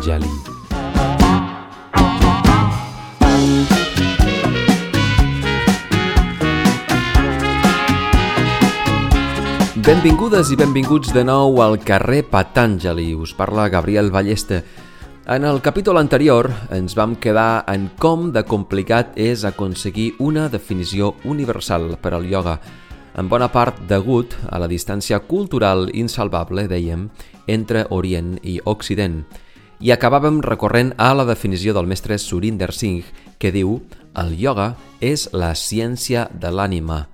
Patanjali. Benvingudes i benvinguts de nou al carrer Patanjali. Us parla Gabriel Ballesta. En el capítol anterior ens vam quedar en com de complicat és aconseguir una definició universal per al ioga, en bona part degut a la distància cultural insalvable, dèiem, entre Orient i Occident. I acabàvem recorrent a la definició del mestre Surinder Singh, que diu «El ioga és la ciència de l'ànima»,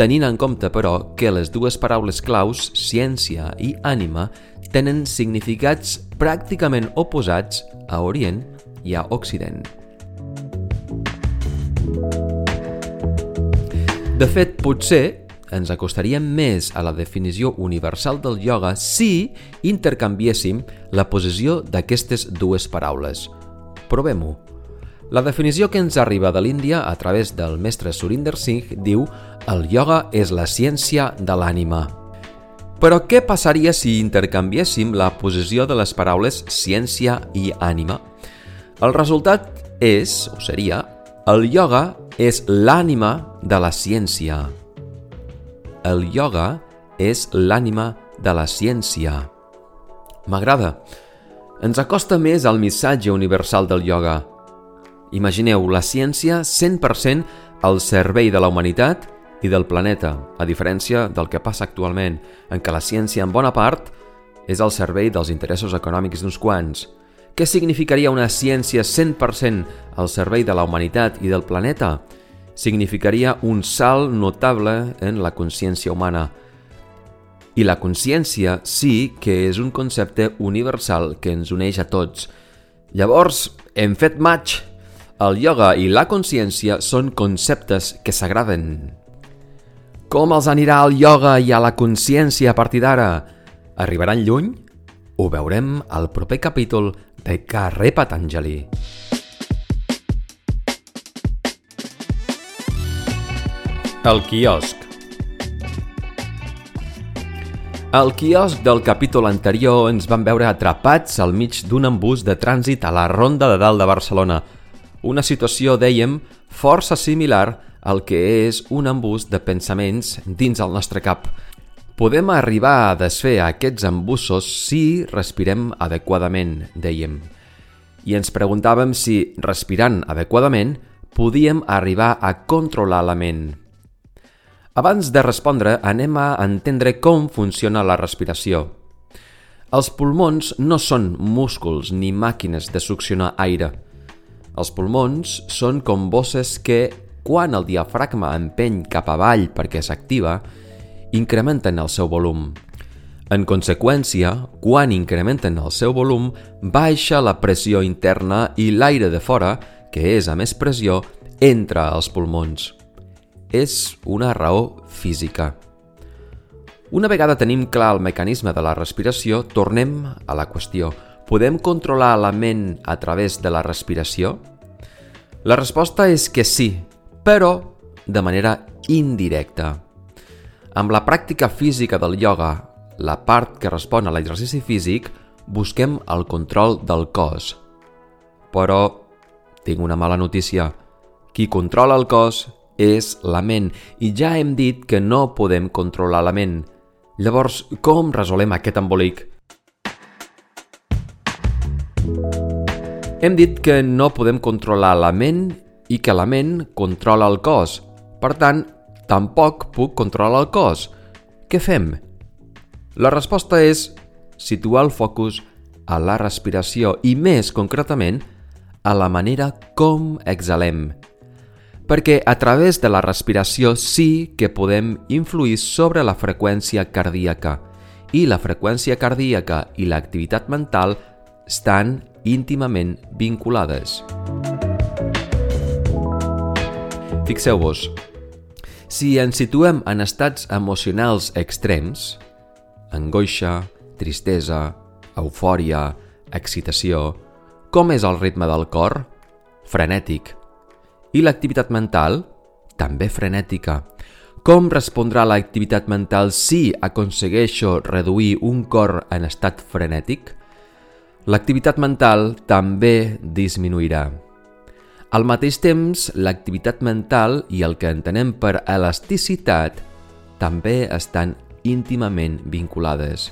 tenint en compte, però, que les dues paraules claus, ciència i ànima, tenen significats pràcticament oposats a Orient i a Occident. De fet, potser ens acostaríem més a la definició universal del ioga si intercanviéssim la posició d'aquestes dues paraules. Provem-ho. La definició que ens arriba de l'Índia a través del mestre Surinder Singh diu el ioga és la ciència de l'ànima. Però què passaria si intercanviéssim la posició de les paraules ciència i ànima? El resultat és, o seria, el ioga és l'ànima de la ciència. El ioga és l'ànima de la ciència. M'agrada. Ens acosta més al missatge universal del ioga – Imagineu la ciència 100% al servei de la humanitat i del planeta, a diferència del que passa actualment, en què la ciència en bona part és al servei dels interessos econòmics d'uns quants. Què significaria una ciència 100% al servei de la humanitat i del planeta? Significaria un salt notable en la consciència humana. I la consciència sí que és un concepte universal que ens uneix a tots. Llavors, hem fet match el ioga i la consciència són conceptes que s'agraden. Com els anirà el ioga i a la consciència a partir d'ara? Arribaran lluny? Ho veurem al proper capítol de Carrer Patanjali. El quiosc Al quiosc del capítol anterior ens van veure atrapats al mig d'un embús de trànsit a la Ronda de Dalt de Barcelona – una situació, dèiem, força similar al que és un embús de pensaments dins el nostre cap. Podem arribar a desfer aquests embussos si respirem adequadament, dèiem. I ens preguntàvem si, respirant adequadament, podíem arribar a controlar la ment. Abans de respondre, anem a entendre com funciona la respiració. Els pulmons no són músculs ni màquines de succionar aire – els pulmons són com bosses que, quan el diafragma empeny cap avall perquè s'activa, incrementen el seu volum. En conseqüència, quan incrementen el seu volum, baixa la pressió interna i l'aire de fora, que és a més pressió, entra als pulmons. És una raó física. Una vegada tenim clar el mecanisme de la respiració, tornem a la qüestió – Podem controlar la ment a través de la respiració? La resposta és que sí, però de manera indirecta. Amb la pràctica física del ioga, la part que respon a l'exercici físic, busquem el control del cos. Però tinc una mala notícia. Qui controla el cos és la ment i ja hem dit que no podem controlar la ment. Llavors, com resolem aquest embolic? Hem dit que no podem controlar la ment i que la ment controla el cos. Per tant, tampoc puc controlar el cos. Què fem? La resposta és situar el focus a la respiració i més concretament a la manera com exhalem. Perquè a través de la respiració sí que podem influir sobre la freqüència cardíaca i la freqüència cardíaca i l'activitat mental estan íntimament vinculades. Fixeu-vos, si ens situem en estats emocionals extrems, angoixa, tristesa, eufòria, excitació, com és el ritme del cor? Frenètic. I l'activitat mental? També frenètica. Com respondrà l'activitat mental si aconsegueixo reduir un cor en estat frenètic? l'activitat mental també disminuirà. Al mateix temps, l'activitat mental i el que entenem per elasticitat també estan íntimament vinculades.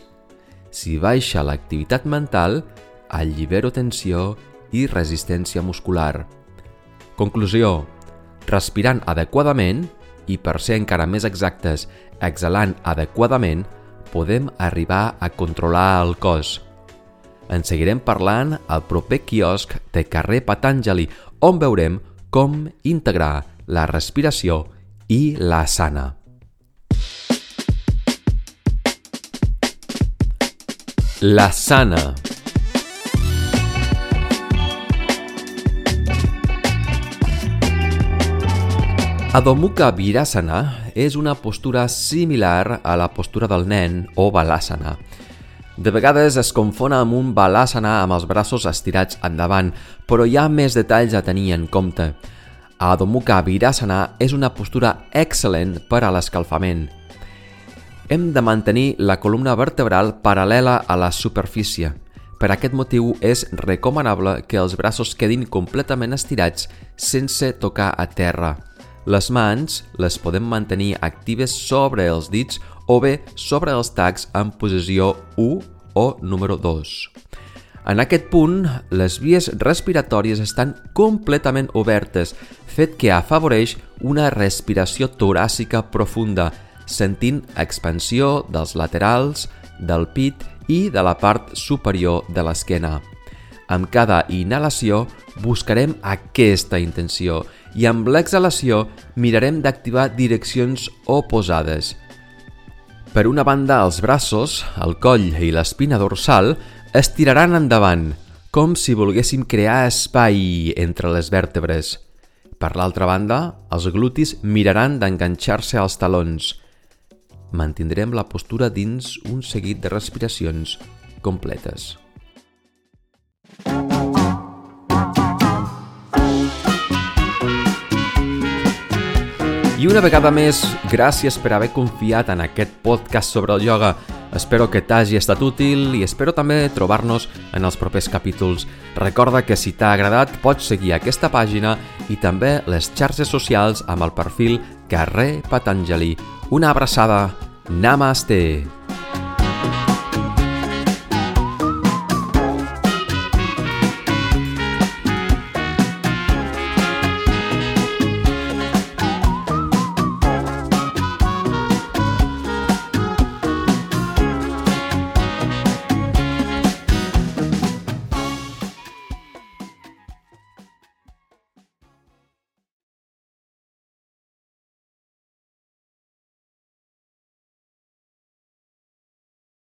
Si baixa l'activitat mental, allibero tensió i resistència muscular. Conclusió. Respirant adequadament i, per ser encara més exactes, exhalant adequadament, podem arribar a controlar el cos. En seguirem parlant al proper quiosc de carrer Patanjali, on veurem com integrar la respiració i la sana. La sana. Adho Mukha Virasana és una postura similar a la postura del nen o Balasana. De vegades es confon amb un Balasana amb els braços estirats endavant, però hi ha més detalls a tenir en compte. Adho Mukha Virasana és una postura excel·lent per a l'escalfament hem de mantenir la columna vertebral paral·lela a la superfície. Per aquest motiu és recomanable que els braços quedin completament estirats sense tocar a terra. Les mans les podem mantenir actives sobre els dits o bé sobre els tacs en posició 1 o número 2. En aquest punt, les vies respiratòries estan completament obertes, fet que afavoreix una respiració toràcica profunda, sentint expansió dels laterals, del pit i de la part superior de l'esquena. Amb cada inhalació buscarem aquesta intenció i amb l'exhalació mirarem d'activar direccions oposades. Per una banda, els braços, el coll i l'espina dorsal estiraran endavant, com si volguéssim crear espai entre les vèrtebres. Per l'altra banda, els glutis miraran d'enganxar-se als talons, mantindrem la postura dins un seguit de respiracions completes. I una vegada més, gràcies per haver confiat en aquest podcast sobre el ioga. Espero que t'hagi estat útil i espero també trobar-nos en els propers capítols. Recorda que si t'ha agradat pots seguir aquesta pàgina i també les xarxes socials amb el perfil Carrer Patanjali. Una abraçada. Namaste.